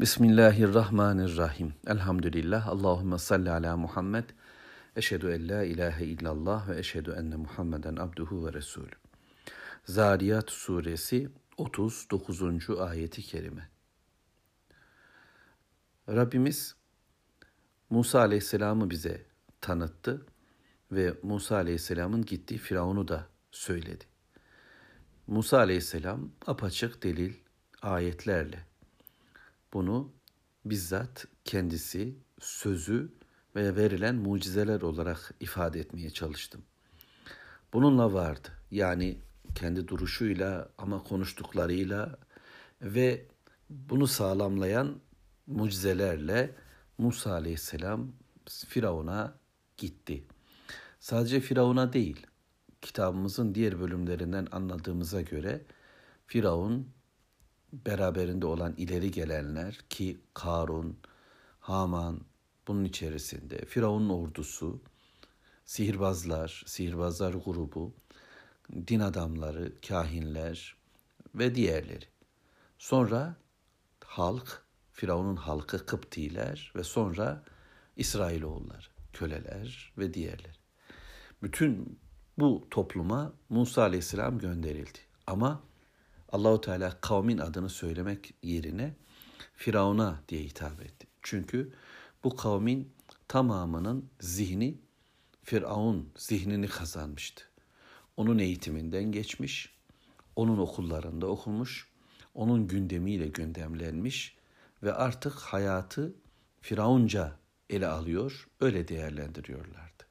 Bismillahirrahmanirrahim. Elhamdülillah. Allahümme salli ala Muhammed. Eşhedü en la ilahe illallah ve eşhedü enne Muhammeden abduhu ve resulü. Zariyat suresi 39. ayeti kerime. Rabbimiz Musa aleyhisselamı bize tanıttı ve Musa aleyhisselamın gittiği Firavun'u da söyledi. Musa aleyhisselam apaçık delil ayetlerle bunu bizzat kendisi, sözü ve verilen mucizeler olarak ifade etmeye çalıştım. Bununla vardı. Yani kendi duruşuyla ama konuştuklarıyla ve bunu sağlamlayan mucizelerle Musa aleyhisselam Firavun'a gitti. Sadece Firavun'a değil, kitabımızın diğer bölümlerinden anladığımıza göre Firavun beraberinde olan ileri gelenler ki Karun, Haman bunun içerisinde, Firavun'un ordusu, sihirbazlar, sihirbazlar grubu, din adamları, kahinler ve diğerleri. Sonra halk, Firavun'un halkı Kıptiler ve sonra İsrailoğulları, köleler ve diğerleri. Bütün bu topluma Musa Aleyhisselam gönderildi. Ama Allahu Teala kavmin adını söylemek yerine Firavun'a diye hitap etti. Çünkü bu kavmin tamamının zihni Firavun zihnini kazanmıştı. Onun eğitiminden geçmiş, onun okullarında okumuş, onun gündemiyle gündemlenmiş ve artık hayatı Firavunca ele alıyor, öyle değerlendiriyorlardı.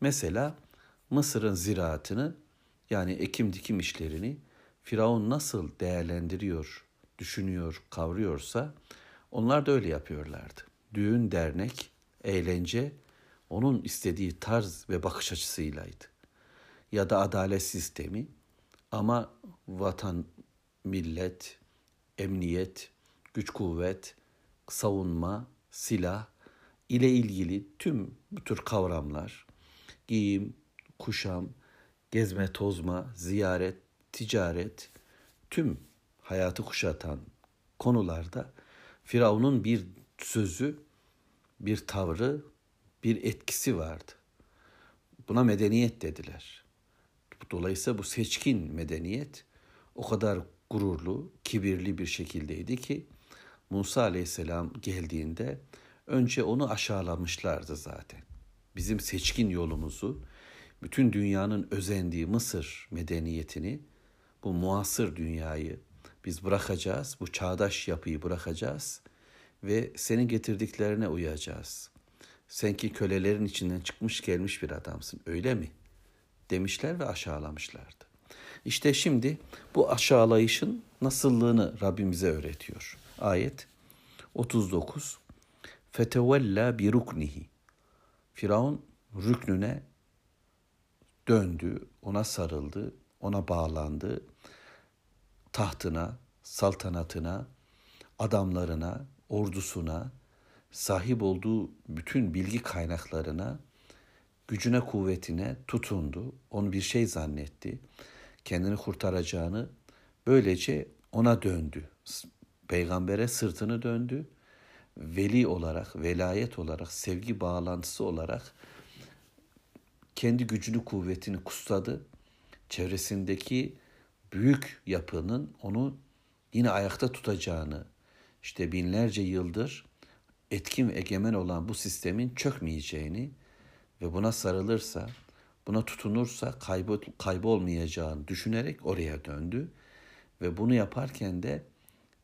Mesela Mısır'ın ziraatını yani ekim dikim işlerini Firavun nasıl değerlendiriyor, düşünüyor, kavruyorsa onlar da öyle yapıyorlardı. Düğün, dernek, eğlence onun istediği tarz ve bakış açısıylaydı. Ya da adalet sistemi ama vatan, millet, emniyet, güç kuvvet, savunma, silah ile ilgili tüm bu tür kavramlar, giyim, kuşam, gezme, tozma, ziyaret, ticaret, tüm hayatı kuşatan konularda Firavun'un bir sözü, bir tavrı, bir etkisi vardı. Buna medeniyet dediler. Dolayısıyla bu seçkin medeniyet o kadar gururlu, kibirli bir şekildeydi ki Musa aleyhisselam geldiğinde önce onu aşağılamışlardı zaten. Bizim seçkin yolumuzu, bütün dünyanın özendiği Mısır medeniyetini bu muasır dünyayı biz bırakacağız, bu çağdaş yapıyı bırakacağız ve senin getirdiklerine uyacağız. Sen ki kölelerin içinden çıkmış gelmiş bir adamsın, öyle mi? Demişler ve aşağılamışlardı. İşte şimdi bu aşağılayışın nasıllığını Rabbimize öğretiyor. Ayet 39 Fetevella bi ruknihi Firavun rüknüne döndü, ona sarıldı, ona bağlandı. Tahtına, saltanatına, adamlarına, ordusuna, sahip olduğu bütün bilgi kaynaklarına, gücüne, kuvvetine tutundu. Onu bir şey zannetti. Kendini kurtaracağını böylece ona döndü. Peygambere sırtını döndü. Veli olarak, velayet olarak, sevgi bağlantısı olarak kendi gücünü, kuvvetini kustadı çevresindeki büyük yapının onu yine ayakta tutacağını, işte binlerce yıldır etkin ve egemen olan bu sistemin çökmeyeceğini ve buna sarılırsa, buna tutunursa kaybı, kaybolmayacağını düşünerek oraya döndü. Ve bunu yaparken de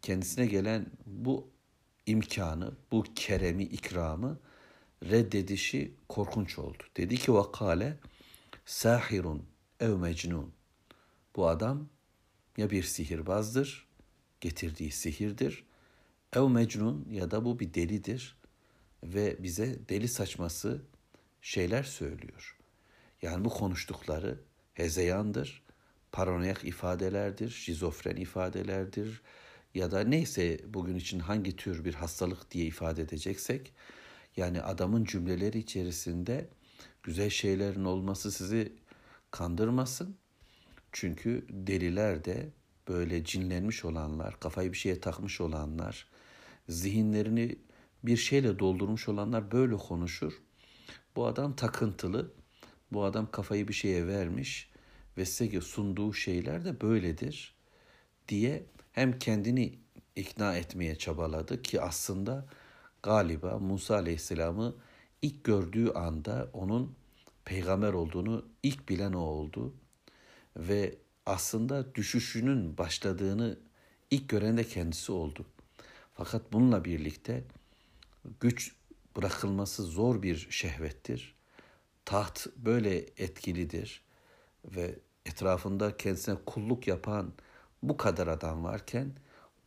kendisine gelen bu imkanı, bu keremi, ikramı reddedişi korkunç oldu. Dedi ki vakale sahirun ev mecnun. Bu adam ya bir sihirbazdır, getirdiği sihirdir, ev mecnun ya da bu bir delidir ve bize deli saçması şeyler söylüyor. Yani bu konuştukları hezeyandır, paranoyak ifadelerdir, şizofren ifadelerdir ya da neyse bugün için hangi tür bir hastalık diye ifade edeceksek yani adamın cümleleri içerisinde güzel şeylerin olması sizi kandırmasın. Çünkü deliler de böyle cinlenmiş olanlar, kafayı bir şeye takmış olanlar zihinlerini bir şeyle doldurmuş olanlar böyle konuşur. Bu adam takıntılı. Bu adam kafayı bir şeye vermiş ve size sunduğu şeyler de böyledir diye hem kendini ikna etmeye çabaladı ki aslında galiba Musa Aleyhisselam'ı ilk gördüğü anda onun peygamber olduğunu ilk bilen o oldu ve aslında düşüşünün başladığını ilk gören de kendisi oldu. Fakat bununla birlikte güç bırakılması zor bir şehvettir. Taht böyle etkilidir ve etrafında kendisine kulluk yapan bu kadar adam varken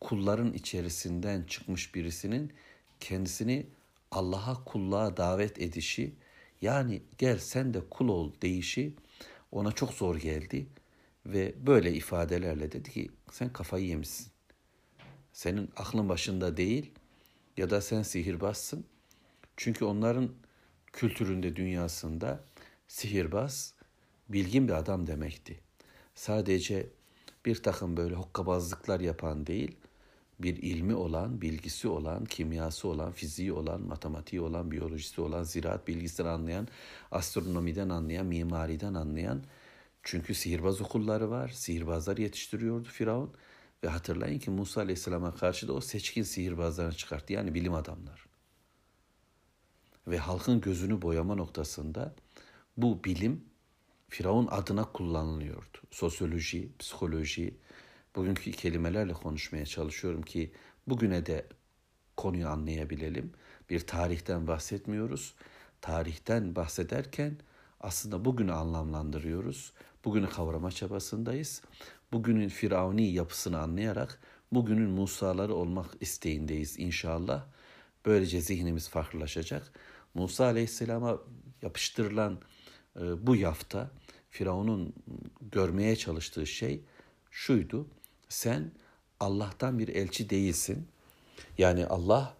kulların içerisinden çıkmış birisinin kendisini Allah'a kulluğa davet edişi yani gel sen de kul ol deyişi ona çok zor geldi ve böyle ifadelerle dedi ki sen kafayı yemişsin. Senin aklın başında değil ya da sen sihirbazsın. Çünkü onların kültüründe, dünyasında sihirbaz bilgin bir adam demekti. Sadece bir takım böyle hokkabazlıklar yapan değil, bir ilmi olan, bilgisi olan, kimyası olan, fiziği olan, matematiği olan, biyolojisi olan, ziraat bilgisini anlayan, astronomiden anlayan, mimariden anlayan. Çünkü sihirbaz okulları var, sihirbazlar yetiştiriyordu Firavun. Ve hatırlayın ki Musa Aleyhisselam'a karşı da o seçkin sihirbazlarını çıkarttı. Yani bilim adamlar. Ve halkın gözünü boyama noktasında bu bilim Firavun adına kullanılıyordu. Sosyoloji, psikoloji, bugünkü kelimelerle konuşmaya çalışıyorum ki bugüne de konuyu anlayabilelim. Bir tarihten bahsetmiyoruz. Tarihten bahsederken aslında bugünü anlamlandırıyoruz. Bugünü kavrama çabasındayız. Bugünün firavuni yapısını anlayarak bugünün Musa'ları olmak isteğindeyiz inşallah. Böylece zihnimiz farklılaşacak. Musa Aleyhisselam'a yapıştırılan e, bu yafta Firavun'un görmeye çalıştığı şey şuydu. Sen Allah'tan bir elçi değilsin. Yani Allah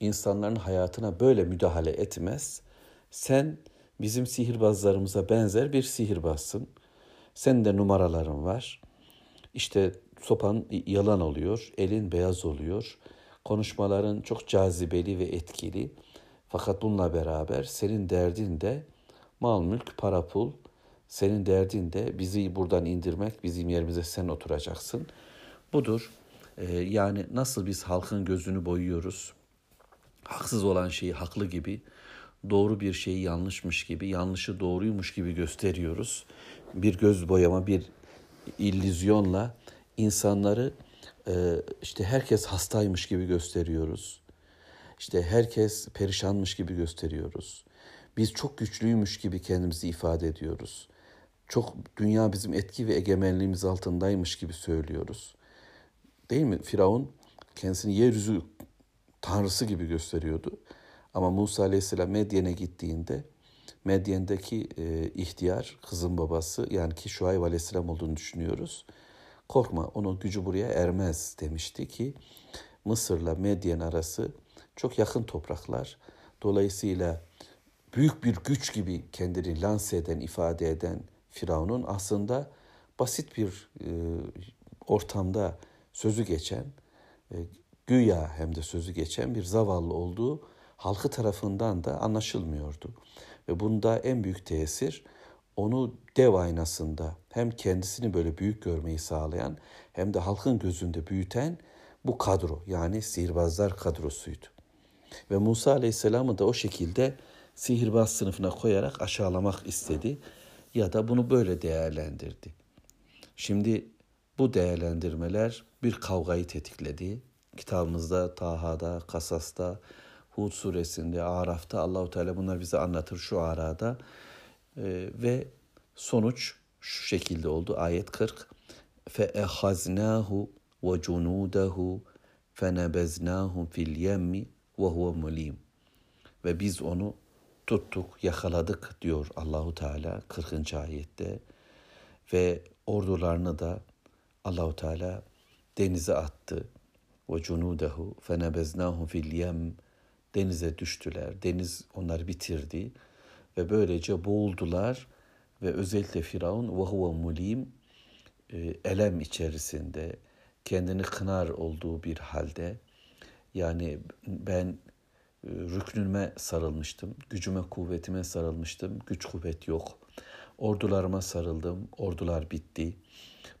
insanların hayatına böyle müdahale etmez. Sen bizim sihirbazlarımıza benzer bir sihirbazsın. Senin de numaraların var. İşte sopan yalan oluyor, elin beyaz oluyor. Konuşmaların çok cazibeli ve etkili. Fakat bununla beraber senin derdin de mal mülk, para pul. Senin derdin de bizi buradan indirmek, bizim yerimize sen oturacaksın. Budur. Ee, yani nasıl biz halkın gözünü boyuyoruz? Haksız olan şeyi haklı gibi, doğru bir şeyi yanlışmış gibi, yanlışı doğruymuş gibi gösteriyoruz. Bir göz boyama, bir illüzyonla insanları e, işte herkes hastaymış gibi gösteriyoruz. İşte herkes perişanmış gibi gösteriyoruz. Biz çok güçlüymüş gibi kendimizi ifade ediyoruz. Çok dünya bizim etki ve egemenliğimiz altındaymış gibi söylüyoruz. Değil mi? Firavun kendisini yeryüzü tanrısı gibi gösteriyordu. Ama Musa Aleyhisselam Medyen'e gittiğinde Medyen'deki e, ihtiyar kızın babası yani ki Şuayb Aleyhisselam olduğunu düşünüyoruz. Korkma onun gücü buraya ermez demişti ki Mısır'la Medyen arası çok yakın topraklar. Dolayısıyla büyük bir güç gibi kendini lanse eden, ifade eden Firavun'un aslında basit bir e, ortamda sözü geçen, e, güya hem de sözü geçen bir zavallı olduğu halkı tarafından da anlaşılmıyordu. Ve bunda en büyük tesir onu dev aynasında hem kendisini böyle büyük görmeyi sağlayan hem de halkın gözünde büyüten bu kadro yani sihirbazlar kadrosuydu. Ve Musa Aleyhisselam'ı da o şekilde sihirbaz sınıfına koyarak aşağılamak istedi ya da bunu böyle değerlendirdi. Şimdi bu değerlendirmeler bir kavgayı tetikledi. Kitabımızda, Taha'da, Kasas'ta, Hud suresinde, Araf'ta Allahu Teala bunlar bize anlatır şu arada. Ee, ve sonuç şu şekilde oldu. Ayet 40. Fe ehaznahu ve cunudahu fenebeznahum fil yemmi ve huve mulim. Ve biz onu tuttuk, yakaladık diyor Allahu Teala 40. ayette ve ordularını da Allahu Teala denize attı. Ve cunudehu fenebeznahum fil yem denize düştüler. Deniz onları bitirdi ve böylece boğuldular ve özellikle Firavun ve huve mulim e, elem içerisinde kendini kınar olduğu bir halde Yani ben rüknüme sarılmıştım, gücüme kuvvetime sarılmıştım, güç kuvvet yok. Ordularıma sarıldım, ordular bitti.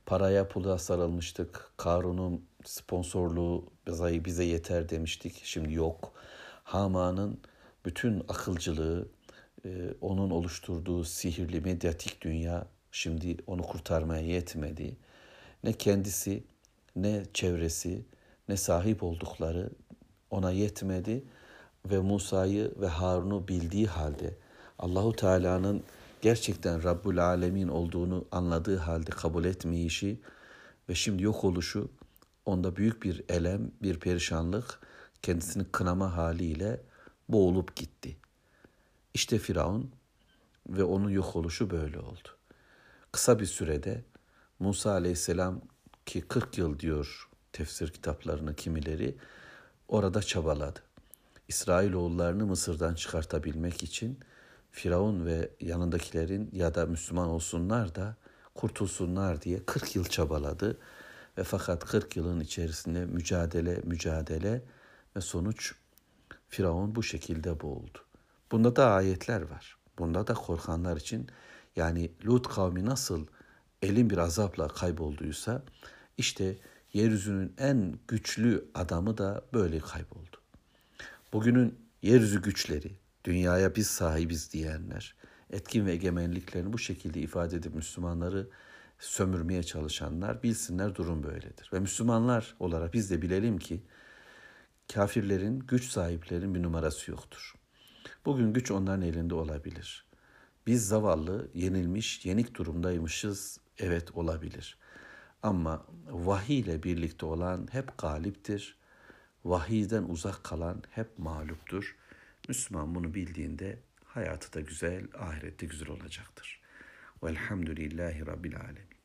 Paraya pula sarılmıştık, Karun'un sponsorluğu bize, bize yeter demiştik, şimdi yok. Haman'ın bütün akılcılığı, e, onun oluşturduğu sihirli medyatik dünya şimdi onu kurtarmaya yetmedi. Ne kendisi, ne çevresi, ne sahip oldukları ona yetmedi ve Musa'yı ve Harun'u bildiği halde Allahu Teala'nın gerçekten Rabbul Alemin olduğunu anladığı halde kabul etmeyişi ve şimdi yok oluşu onda büyük bir elem, bir perişanlık, kendisini kınama haliyle boğulup gitti. İşte Firavun ve onun yok oluşu böyle oldu. Kısa bir sürede Musa aleyhisselam ki 40 yıl diyor tefsir kitaplarını kimileri orada çabaladı. İsrailoğullarını Mısır'dan çıkartabilmek için Firavun ve yanındakilerin ya da Müslüman olsunlar da kurtulsunlar diye 40 yıl çabaladı ve fakat 40 yılın içerisinde mücadele mücadele ve sonuç Firavun bu şekilde boğuldu. Bunda da ayetler var. Bunda da korkanlar için yani Lut kavmi nasıl elin bir azapla kaybolduysa işte yeryüzünün en güçlü adamı da böyle kayboldu. Bugünün yeryüzü güçleri, dünyaya biz sahibiz diyenler, etkin ve egemenliklerini bu şekilde ifade edip Müslümanları sömürmeye çalışanlar bilsinler durum böyledir. Ve Müslümanlar olarak biz de bilelim ki kafirlerin, güç sahiplerinin bir numarası yoktur. Bugün güç onların elinde olabilir. Biz zavallı, yenilmiş, yenik durumdaymışız. Evet olabilir. Ama vahiy ile birlikte olan hep galiptir. Vahiyden uzak kalan hep mağluptur. Müslüman bunu bildiğinde hayatı da güzel, ahirette güzel olacaktır. Velhamdülillahi Rabbil Alemin.